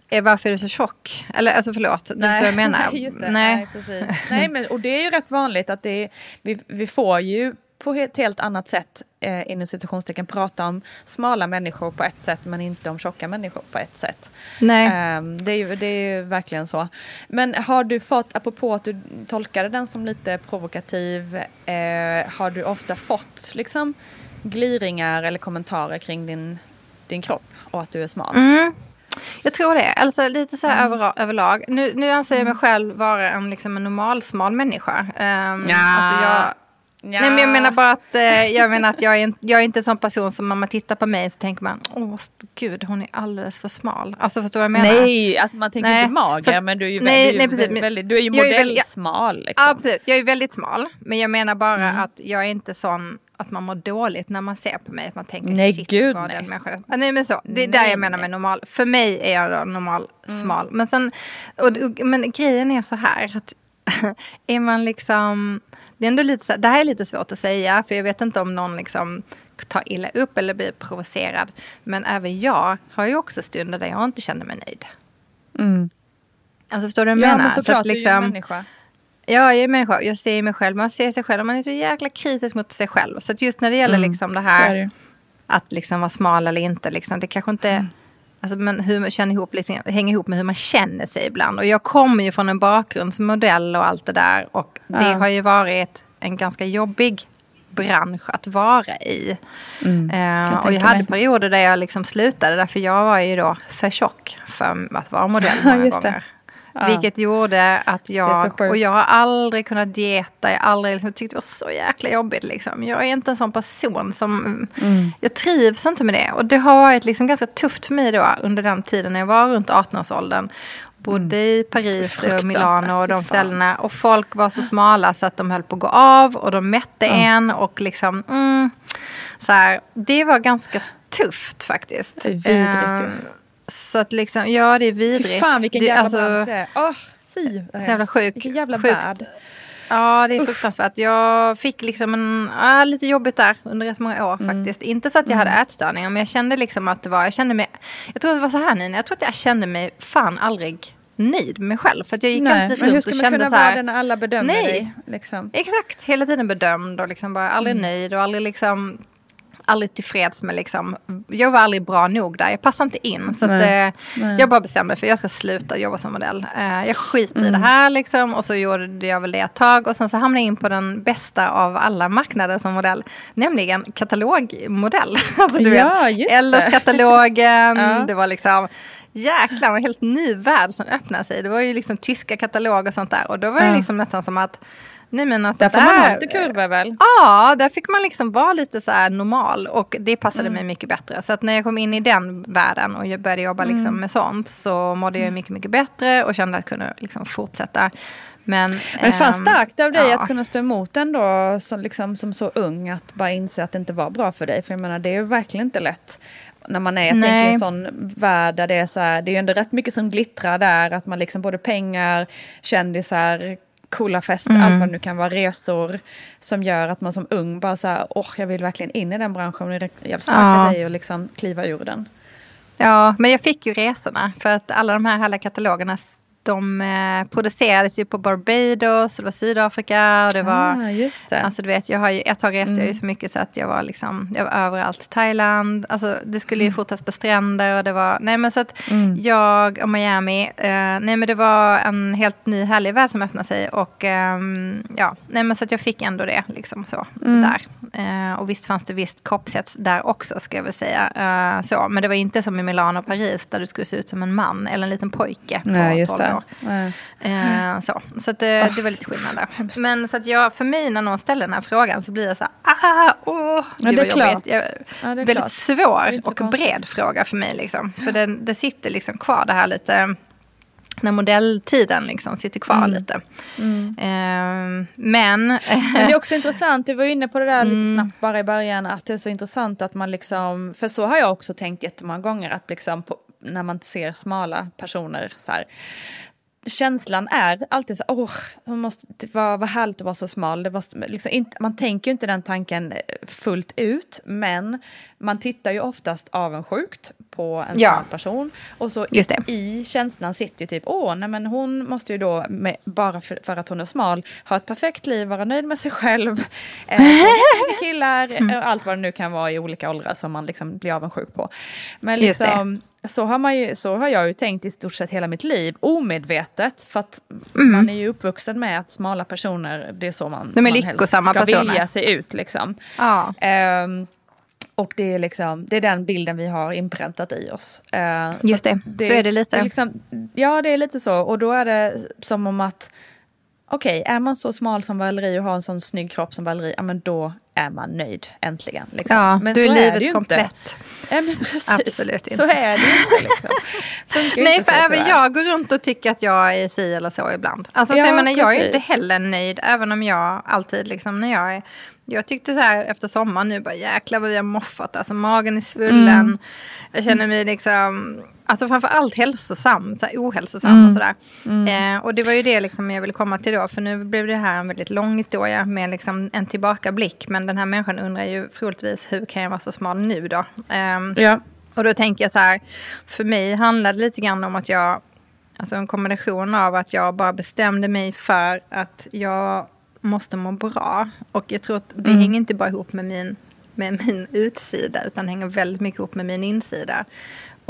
eh, varför är du så tjock? Eller alltså förlåt, du förstår jag menar. Nej. Nej. precis. Nej, men, och det är ju rätt vanligt att det vi, vi får ju på ett helt annat sätt eh, inom situationstecken prata om smala människor på ett sätt men inte om tjocka människor på ett sätt. Nej. Ehm, det, är ju, det är ju verkligen så. Men har du fått, apropå att du tolkade den som lite provokativ, eh, har du ofta fått liksom gliringar eller kommentarer kring din, din kropp och att du är smal? Mm. Jag tror det. Alltså lite så här Mm. över, överlag. Nu, nu anser jag mig själv vara en, liksom, en normalsmal människa. Um, Ja. alltså jag, Ja. Nej men jag menar bara att, eh, jag, menar att jag, är en, jag är inte en sån person som när man tittar på mig så tänker man åh gud hon är alldeles för smal. Alltså förstår du vad jag menar? Nej, alltså man tänker Nej, inte mager för- men du är ju, nej, du nej, väldigt, du är ju modellsmal. Liksom. Ja absolut, jag är väldigt smal. Men jag menar bara Mm. att jag är inte sån att man mår dåligt när man ser på mig. Att man tänker Nej, shit gud, vad nej. den människan är." ah, Nej men så, det är där jag menar med normal. För mig är jag normal smal. Men, sen, och, och, men grejen är så här att är man liksom det är ändå lite så, det här är lite svårt att säga, för jag vet inte om någon liksom tar illa upp eller blir provocerad. Men även jag har ju också stunder där jag inte känner mig nöjd. Mm. Alltså förstår du vad jag Ja, menar? men såklart, att du är ju liksom- människa. Ja, jag är människa. Jag ser mig själv. Man ser sig själv. Man är så jäkla kritisk mot sig själv. Så att just när det gäller liksom det Mm. Så är här det att liksom vara smal eller inte. Liksom, det kanske inte... Mm. Alltså, men hur man känner ihop, liksom, hänger ihop med hur man känner sig ibland. Och jag kommer ju från en bakgrund som modell och allt det där. Och det Ja. har ju varit en ganska jobbig bransch att vara i. Mm, jag och jag hade mig. perioder där jag liksom slutade. Därför jag var ju då för tjock för att vara modell många gånger. Ja. Vilket gjorde att jag, och jag har aldrig kunnat dieta, jag har aldrig liksom, tyckt det var så jäkla jobbigt. Liksom. Jag är inte en sån person som, Mm. jag trivs inte med det. Och det har varit liksom ganska tufft för mig då under den tiden när jag var runt 18-årsåldern. Bodde i Paris och Milano och de ställena. Och folk var så smala så att de höll på att gå av och de mätte en och liksom, mm, så här, det var ganska tufft faktiskt. Det är vidrigt ju. Så att liksom, ja det är vidrigt. Fy fan vilken det, jävla alltså, bransch det är. Åh, fy vad Så jävla sjuk- Vilken jävla sjukt. värld. Ja, det är fruktansvärt. Jag fick liksom en, ja, lite jobbigt där under rätt många år Mm. faktiskt. Inte så att jag hade ätstörningar, men jag kände liksom att det var, jag kände mig, jag tror det var så här Nina, jag tror att jag kände mig fan aldrig nöjd med mig själv. För att jag gick Nej, alltid men hur runt ska och man kände kunna så vara här. det när alla bedömer Nej. dig? Liksom? Exakt, hela tiden bedömd och liksom bara aldrig Mm. nöjd och aldrig liksom Aldrig tillfreds med liksom, jag var aldrig bra nog där, jag passade inte in. Så att, Nej, eh, nej. jag bara bestämde mig för jag ska sluta jobba som modell. Eh, jag skiter i Mm. det här liksom och så gjorde jag väl det ett tag. Och sen så hamnade jag in på den bästa av alla marknader som modell. Nämligen katalogmodell. alltså, du Ja, vet. Ellos-katalogen, Ja. det var liksom Jäklar, en helt ny värld som öppnade sig. Det var ju liksom tyska kataloger och sånt där. Och då var det liksom nästan som att Nej men alltså Där får man ha där- lite kurvor väl? Ja, där fick man liksom vara lite så normal och det passade Mm. mig mycket bättre. Så att när jag kom in i den världen och jag började jobba liksom Mm. med sånt så mådde jag mycket, mycket bättre och kände att jag kunde liksom fortsätta. Men, Men fan ehm, starkt av dig ja. att kunna stå emot ändå som, liksom, som så ung att bara inse att det inte var bra för dig. För jag menar det är ju verkligen inte lätt när man är jag tänker, i en sån värld där det är så här, det är ju ändå rätt mycket som glittrar där. Att man liksom både pengar, kändisar, coola fester, Mm. allt vad det nu kan vara, resor. Som gör att man som ung bara så här, åh jag vill verkligen in i den branschen. Och är jävligt starkt Ja. dig att liksom kliva ur den. Ja, men jag fick ju resorna för att alla de här härliga katalogerna de eh, producerades ju på Barbados, det var Sydafrika och det var ah, just det. Alltså du vet, jag har ju, ett tag reste jag Mm. ju så mycket så att jag var liksom, jag var överallt. Thailand, alltså det skulle ju fotas på stränder och det var, nej men så att Mm. jag och Miami, eh, nej men det var en helt ny härlig värld som öppnade sig och ehm, ja, nej men så att jag fick ändå det liksom så, Mm. där. Eh, och visst fanns det visst kroppshets där också ska jag väl säga. Eh, så, men det var inte som i Milano och Paris där du skulle se ut som en man eller en liten pojke på Nej, just 12 det. Nej. Eh, så så att, det, Åh, det var lite skillnad där. hemskt. Men så att jag, för mig när någon ställer den här frågan så blir jag så här, ah, åh, Ja, det är klart. Jag, Ja, det är väldigt klart. svår Det och konstigt. bred fråga för mig. Liksom. För det, det sitter liksom kvar det här lite, när modelltiden liksom sitter kvar Mm. lite. Eh, men, Men det är också intressant, du var inne på det där lite Mm. snabbt bara i början, att det är så intressant att man liksom, för så har jag också tänkt jättemånga gånger, att liksom på, när man ser smala personer så här, känslan är alltid så åh, hon måste, det var, var härligt att vara så smal. Det var, liksom, inte, man tänker ju inte den tanken fullt ut, men man tittar ju oftast avundsjukt på en Ja. smal person. Och så det. i känslan sitter ju typ, åh, nej men hon måste ju då, med, bara för, för att hon är smal, ha ett perfekt liv, vara nöjd med sig själv, eh, killar, Mm. eh, allt vad det nu kan vara i olika åldrar som man liksom blir avundsjuk på. Men liksom, så har, man ju, så har jag ju tänkt i stort sett hela mitt liv, omedvetet, för att Mm. man är ju uppvuxen med att smala personer, det är så man, De är man helst ska personer. vilja se ut. Liksom. ja. Ehm, och det är, liksom, det är den bilden vi har inpräntat i oss. Så Just det. att Så är det lite. liksom, ja, det är lite så. Och då är det som om att okej, är man så smal som Valerie och har en sån snygg kropp som Valerie, ja men då är man nöjd äntligen. Liksom. ja, men då är så livet det ju komplett. Inte. Nej, men precis. Absolut inte. Så är det inte. Liksom. Funkar Nej, inte för så, även tyvärr. jag går runt och tycker att jag är si eller så ibland. Alltså, Ja, så jag, menar, jag är inte heller nöjd, även om jag alltid liksom när jag är... Jag tyckte så här efter sommaren nu, bara jäklar vad vi har moffat. Alltså magen är svullen. Mm. Jag känner mig liksom, alltså framförallt hälsosam, så här, ohälsosam Mm. och sådär. Eh, och det var ju det liksom jag ville komma till då, för nu blev det här en väldigt lång historia med liksom en tillbakablick. Men den här människan undrar ju troligtvis, hur kan jag vara så smal nu då? Ehm, Ja. och då tänker jag så här, för mig handlade det lite grann om att jag, alltså en kombination av att jag bara bestämde mig för att jag måste må bra. Och jag tror att det Mm. hänger inte bara ihop med min, med min utsida, utan hänger väldigt mycket ihop med min insida.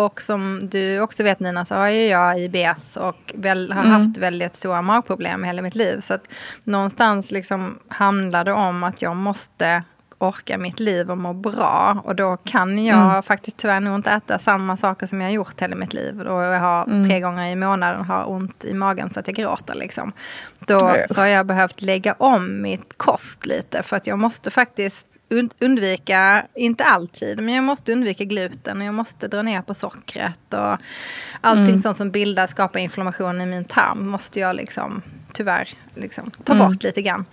Och som du också vet Nina, så har ju jag IBS och väl, har Mm. haft väldigt stora magproblem hela mitt liv. Så att någonstans liksom handlar det om att jag måste orka mitt liv och må bra. Och då kan jag Mm. faktiskt tyvärr nog inte äta samma saker som jag har gjort hela mitt liv. Och jag har Mm. tre gånger i månaden har ont i magen så att jag gråter. Liksom. Då Nej. så har jag behövt lägga om mitt kost lite. För att jag måste faktiskt und- undvika, inte alltid, men jag måste undvika gluten. Och jag måste dra ner på sockret. Och allting Mm. sånt som bildar, skapar inflammation i min tarm måste jag liksom tyvärr liksom, ta Mm. bort lite grann.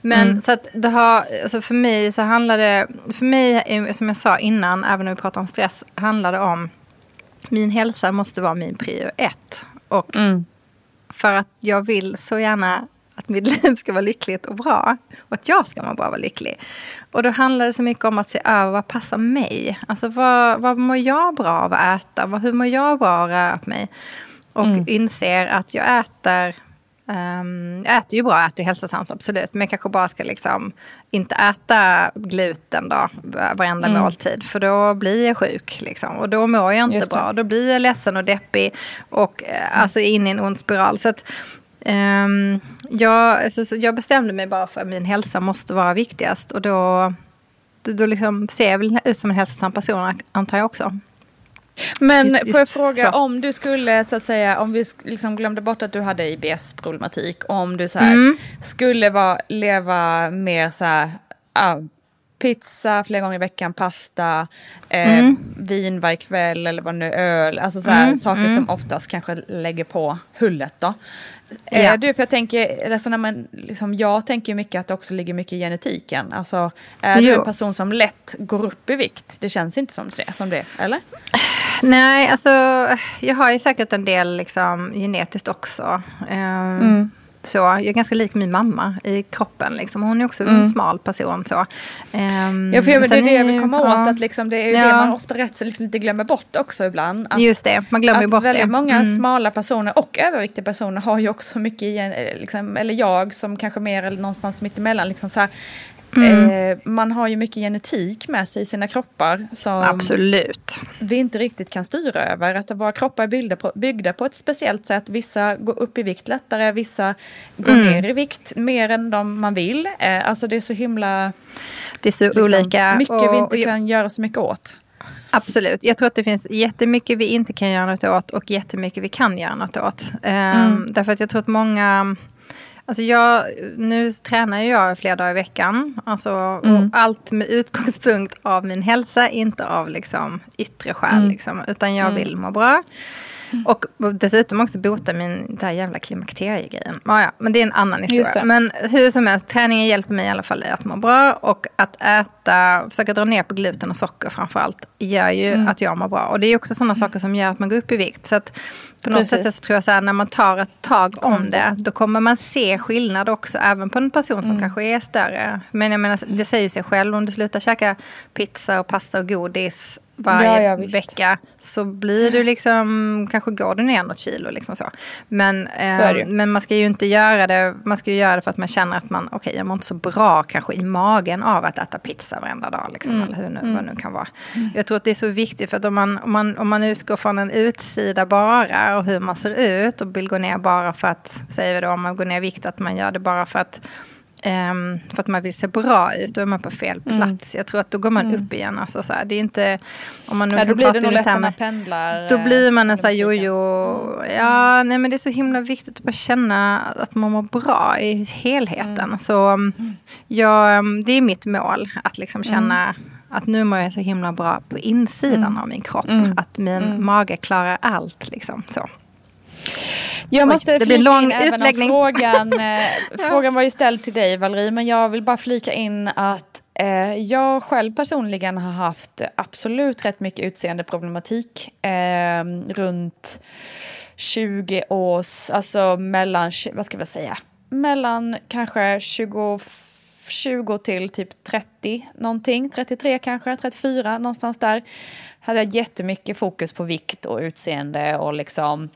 Men Mm. så att det har, alltså för mig så handlar det, för mig eh, som jag sa innan, även när vi pratar om stress, handlar det om min hälsa måste vara min prio ett. Och Mm. för att jag vill så gärna att mitt liv ska vara lyckligt och bra. Och att jag ska må bra och vara lycklig. Och då handlar det så mycket om att se över vad passar mig. Alltså vad, vad mår jag bra av att äta? Hur mår jag bra av att röra på mig? Och Mm. inser att jag äter ehm, jag äter ju bra, jag äter ju hälsosamt absolut. Men jag kanske bara ska liksom inte äta gluten då, varenda Mm. måltid. För då blir jag sjuk. Liksom. Och då mår jag inte bra. Då blir jag ledsen och deppig. Och eh, alltså in i en ond spiral. Så att, ehm, jag, alltså, så jag bestämde mig bara för att min hälsa måste vara viktigast. Och då, då, då liksom ser jag väl ut som en hälsosam person, antar jag också. Men Just- får jag fråga så. om du skulle så att säga, om vi liksom glömde bort att du hade IBS-problematik, om du så här Mm. skulle vara, leva mer så här, pizza flera gånger i veckan, pasta, eh, Mm. vin varje kväll eller vad nu öl, alltså så Mm, saker mm. som oftast kanske lägger på hullet då. Ja. Eh, du, för jag tänker, alltså när man, liksom, jag tänker mycket att det också ligger mycket i genetiken. Alltså, är du Jo. en person som lätt går upp i vikt? Det känns inte som det, som det eller? Nej, alltså jag har ju säkert en del liksom, genetiskt också. Ehm, Mm. Så, jag är ganska lik min mamma i kroppen. Liksom. Hon är också en Mm. smal person. Så. Ehm, Ja, för jag, det är det jag vill komma ja, åt, att liksom det är Ja. det man ofta rätt så liksom lite glömmer bort också ibland. Att, Just det, man glömmer bort väldigt det. många Mm. smala personer och överviktiga personer har ju också mycket igen, eh, liksom, eller jag som kanske mer eller någonstans mittemellan, liksom så här, Mm. eh, man har ju mycket genetik med sig i sina kroppar som Absolut. vi inte riktigt kan styra över. Att våra kroppar är byggda på, byggda på ett speciellt sätt. Vissa går upp i vikt lättare, vissa går Mm. ner i vikt mer än de man vill. Eh, alltså det är så himla Det är så liksom, olika. mycket och- vi inte och kan göra så mycket åt. Absolut. Jag tror att det finns jättemycket vi inte kan göra något åt och jättemycket vi kan göra något åt. Ehm, Mm. Därför att jag tror att många... Alltså jag, nu tränar jag flera dagar i veckan. Alltså, Mm. allt med utgångspunkt av min hälsa, inte av liksom yttre skäl. Mm. Liksom, utan jag Mm. vill må bra. Och dessutom också bota min den här jävla klimakteriegrejen. Ja, ja, men det är en annan historia. Men hur som helst, träningen hjälper mig i alla fall att må bra. Och att äta, försöka dra ner på gluten och socker framför allt, gör ju Mm. att jag mår bra. Och det är också sådana saker som gör att man går upp i vikt. Så att på något Precis. sätt så tror jag så här, när man tar ett tag om det, då kommer man se skillnad också, även på en person som Mm. kanske är större. Men jag menar, det säger ju sig själv, om du slutar käka pizza och pasta och godis varje Ja, ja, vecka så blir du liksom, kanske går du ner något kilo. Liksom så. Men, eh, men man ska ju inte göra det, man ska ju göra det för att man känner att man, okej jag mår inte så bra kanske i magen av att äta pizza varenda dag. Liksom, Mm. Eller hur nu, Mm. vad nu kan vara. Jag tror att det är så viktigt för att om man, om, man, om man utgår från en utsida bara och hur man ser ut och vill gå ner bara för att, säger vi då om man går ner i vikt, att man gör det bara för att ehm, för att man vill se bra ut, då är man på fel Mm. plats. Jag tror att då går man Mm. upp igen. Alltså, så här, det är inte, om man nu Ja, då blir det nog lätt termer- man pendlar. då eh, blir man en sån här jojo. Ja, nej men det är så himla viktigt att bara känna att man mår bra i helheten. Mm. Så um, jag, um, det är mitt mål, att liksom känna Att nu mår jag så himla bra på insidan mm. av min kropp. Mm. Att min mm. mage klarar allt. Liksom, så. Jag måste Oj, det flika lång in utläggning. frågan. Eh, frågan var ju ställd till dig Valerie, men jag vill bara flika in att eh, jag själv personligen har haft absolut rätt mycket utseendeproblematik eh, runt 20 års, alltså mellan, vad ska vi säga, mellan kanske 20 20 till typ 30 någonting, 33 kanske, 34 någonstans där. Hade jag jättemycket fokus på vikt och utseende och liksom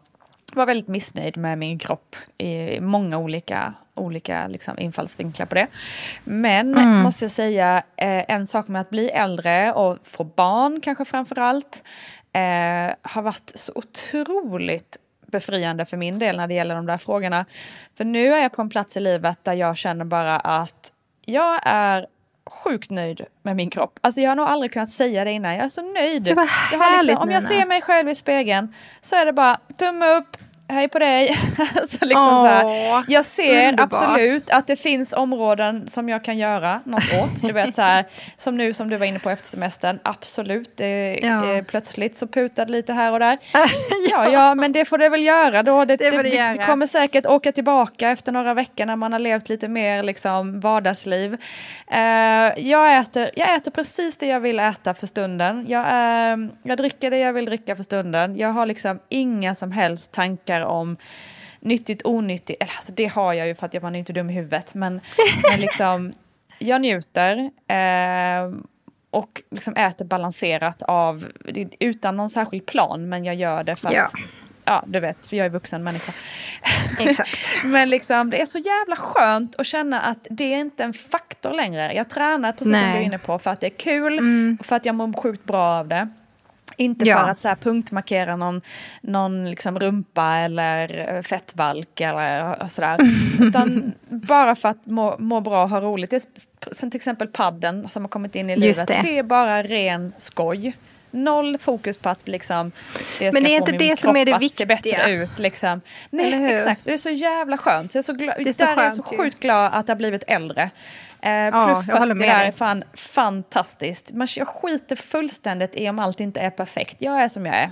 var väldigt missnöjd med min kropp i många olika, olika liksom infallsvinklar på det. Men mm. måste jag säga, eh, en sak med att bli äldre och få barn kanske framför allt eh, har varit så otroligt befriande för min del när det gäller de där frågorna. För nu är jag på en plats i livet där jag känner bara att jag är sjukt nöjd med min kropp. Alltså jag har nog aldrig kunnat säga det innan. Jag är så nöjd. Det var härligt, liksom, om jag ser mig själv i spegeln så är det bara tumme upp, hej på dig. så liksom Åh, så här, jag ser underbart. absolut att det finns områden som jag kan göra något åt. Du vet så här, som nu som du var inne på efter semestern, absolut. Det, ja. eh, plötsligt så putade lite här och där. ja. ja, ja, men det får det väl göra då. Det, det, det, det, kommer säkert åka tillbaka efter några veckor när man har levt lite mer liksom, vardagsliv. Eh, jag, äter, jag äter precis det jag vill äta för stunden. Jag, eh, jag dricker det jag vill dricka för stunden. Jag har liksom inga som helst tankar tankar om nyttigt, onyttigt. Alltså det har jag ju för att man är inte dum i huvudet. Men, men liksom, jag njuter. Eh, och liksom äter balanserat av, utan någon särskild plan, men jag gör det för att ja. Ja, du vet, för jag är vuxen människa. Exakt. men liksom, det är så jävla skönt att känna att det är inte en faktor längre. Jag tränar, precis Nej. som du är inne på, för att det är kul mm. och för att jag mår sjukt bra av det. Inte ja. för att så här, punktmarkera någon, någon liksom rumpa eller fettvalk eller sådär. utan bara för att må, må bra och ha roligt. Det som till exempel padden som har kommit in i Just livet. Det. det är bara ren skoj. Noll fokus på att liksom, det Men det är inte det som är det viktiga. bättre ut. Liksom. Nej, exakt. Det är så jävla skönt. Så jag är så, glad, är så där är jag så sjukt glad att jag har blivit äldre. Eh, ja, plus att det där är fan fantastiskt. Man, jag skiter fullständigt i om allt inte är perfekt. Jag är som jag är.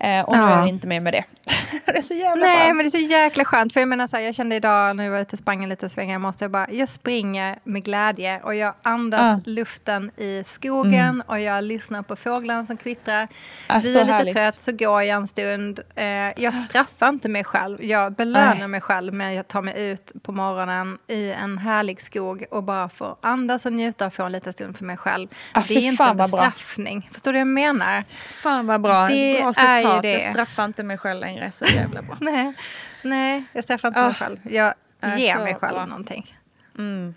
Eh, och nu är jag inte med med det. det är så jävla Nej, skönt. men det är så jäkla skönt. För jag menar så här, jag kände idag när jag var ute och sprang en liten sväng jag bara, jag springer med glädje och jag andas ah. luften i skogen mm. och jag lyssnar på fåglarna som kvittrar. Ah, Blir lite härligt. trött så går jag en stund. Eh, jag straffar inte mig själv. Jag belönar Nej. mig själv med att ta mig ut på morgonen i en härlig skog och bara få andas och njuta och få en liten stund för mig själv. Ah, det är inte en bestraffning. Bra. Förstår du vad jag menar? Fan vad bra. Det bra är citat. Det. Jag straffar inte mig själv längre. Så jävla bra. nej, nej, jag straffar inte oh. mig själv. Jag ger mig själv bra. någonting. Mm.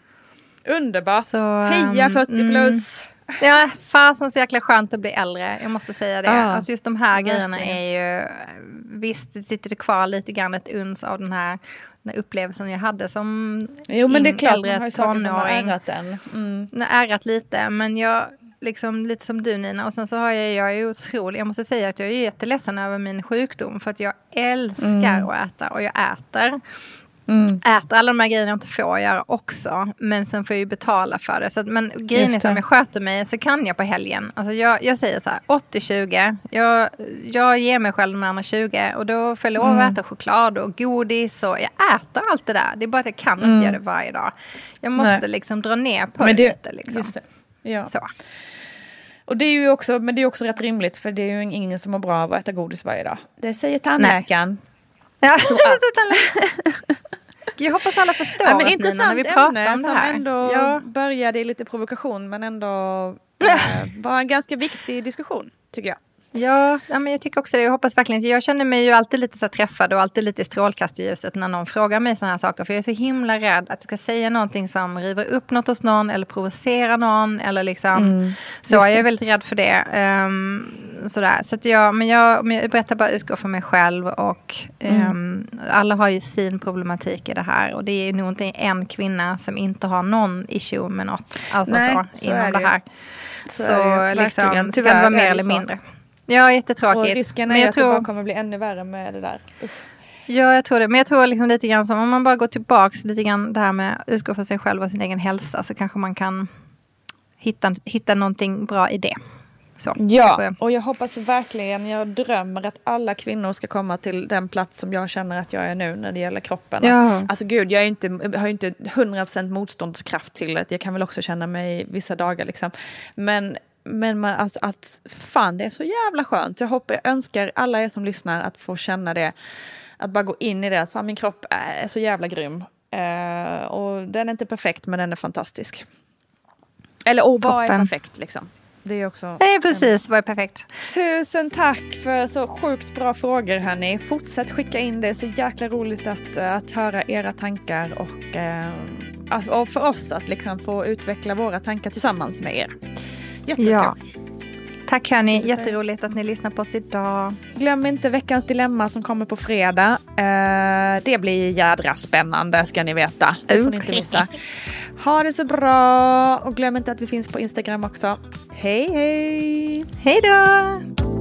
Underbart. Så, Heja 40 mm. plus. Ja, fasen så jäkla skönt att bli äldre. Jag måste säga det. Ah, att just de här grejerna är ju... Visst, det sitter det kvar lite grann ett uns av den här, den upplevelsen jag hade som jo, men det är klart, man har ju tonåring. Som har ärat den. Mm. Ärat lite, men jag liksom lite som du Nina. Och sen så har jag, jag är otrolig, jag måste säga att jag är jätteledsen över min sjukdom. För att jag älskar mm. att äta och jag äter. Mm. Äter alla de här grejerna jag inte får göra också. Men sen får jag ju betala för det. Så att, men grejen är som jag sköter mig så kan jag på helgen. Alltså jag, jag säger så här 80-20. Jag, jag ger mig själv de andra 20. Och då får jag lov att mm. äta choklad och godis. Och jag äter allt det där. Det är bara att jag kan mm. inte göra det varje dag. Jag måste Nej. liksom dra ner på det, det lite. Liksom. Det. Ja. Så. Och det är ju också, men det är också rätt rimligt för det är ju ingen som mår bra av att äta godis varje dag. Det säger tandläkaren. Ja, Jag hoppas alla förstår ja, men oss Nina när vi pratar om det här. som ändå ja. började i lite provokation men ändå eh, var en ganska viktig diskussion tycker jag. Ja, ja men jag tycker också det. Jag hoppas verkligen. Jag känner mig ju alltid lite så träffad och alltid lite i strålkastarljuset när någon frågar mig sådana här saker. För jag är så himla rädd att jag ska säga någonting som river upp något hos någon eller provocerar någon. Eller liksom, mm, så jag är väldigt rädd för det. Um, sådär. Så att jag, men jag, men jag berättar bara utgå från mig själv. Och mm. um, alla har ju sin problematik i det här. Och det är nog inte en kvinna som inte har någon issue med något. Alltså Nej, så, så inom det. det här. Så, så liksom, det kan vara mer eller mindre. Ja, jättetråkigt. Och risken är men jag att tror... det bara kommer bli ännu värre med det där. Uff. Ja, jag tror det. Men jag tror liksom lite grann som om man bara går tillbaks lite grann det här med att utgå från sig själv och sin egen hälsa så kanske man kan hitta, hitta någonting bra i det. Så, ja, och jag hoppas verkligen, jag drömmer att alla kvinnor ska komma till den plats som jag känner att jag är nu när det gäller kroppen. Ja. Alltså gud, jag, är inte, har ju inte 100% motståndskraft till det. Jag kan väl också känna mig vissa dagar liksom. Men, men man, alltså, att fan, det är så jävla skönt. Jag, hoppas, jag önskar alla er som lyssnar att få känna det. Att bara gå in i det, att fan min kropp är så jävla grym. Uh, och den är inte perfekt, men den är fantastisk. Eller och vad är perfekt liksom? Det är också... Nej, precis. Vad är perfekt? Tusen tack för så sjukt bra frågor hörni. Fortsätt skicka in det. är Så jäkla roligt att, att höra era tankar och, eh, och för oss att liksom få utveckla våra tankar tillsammans med er. Jättekul. Ja. Tack hörni, jätteroligt att ni lyssnar på oss idag. Glöm inte veckans dilemma som kommer på fredag. Eh, det blir jädra spännande ska ni veta. Det får ni inte missa. Ha det så bra och glöm inte att vi finns på Instagram också. Hej hej! Hej då!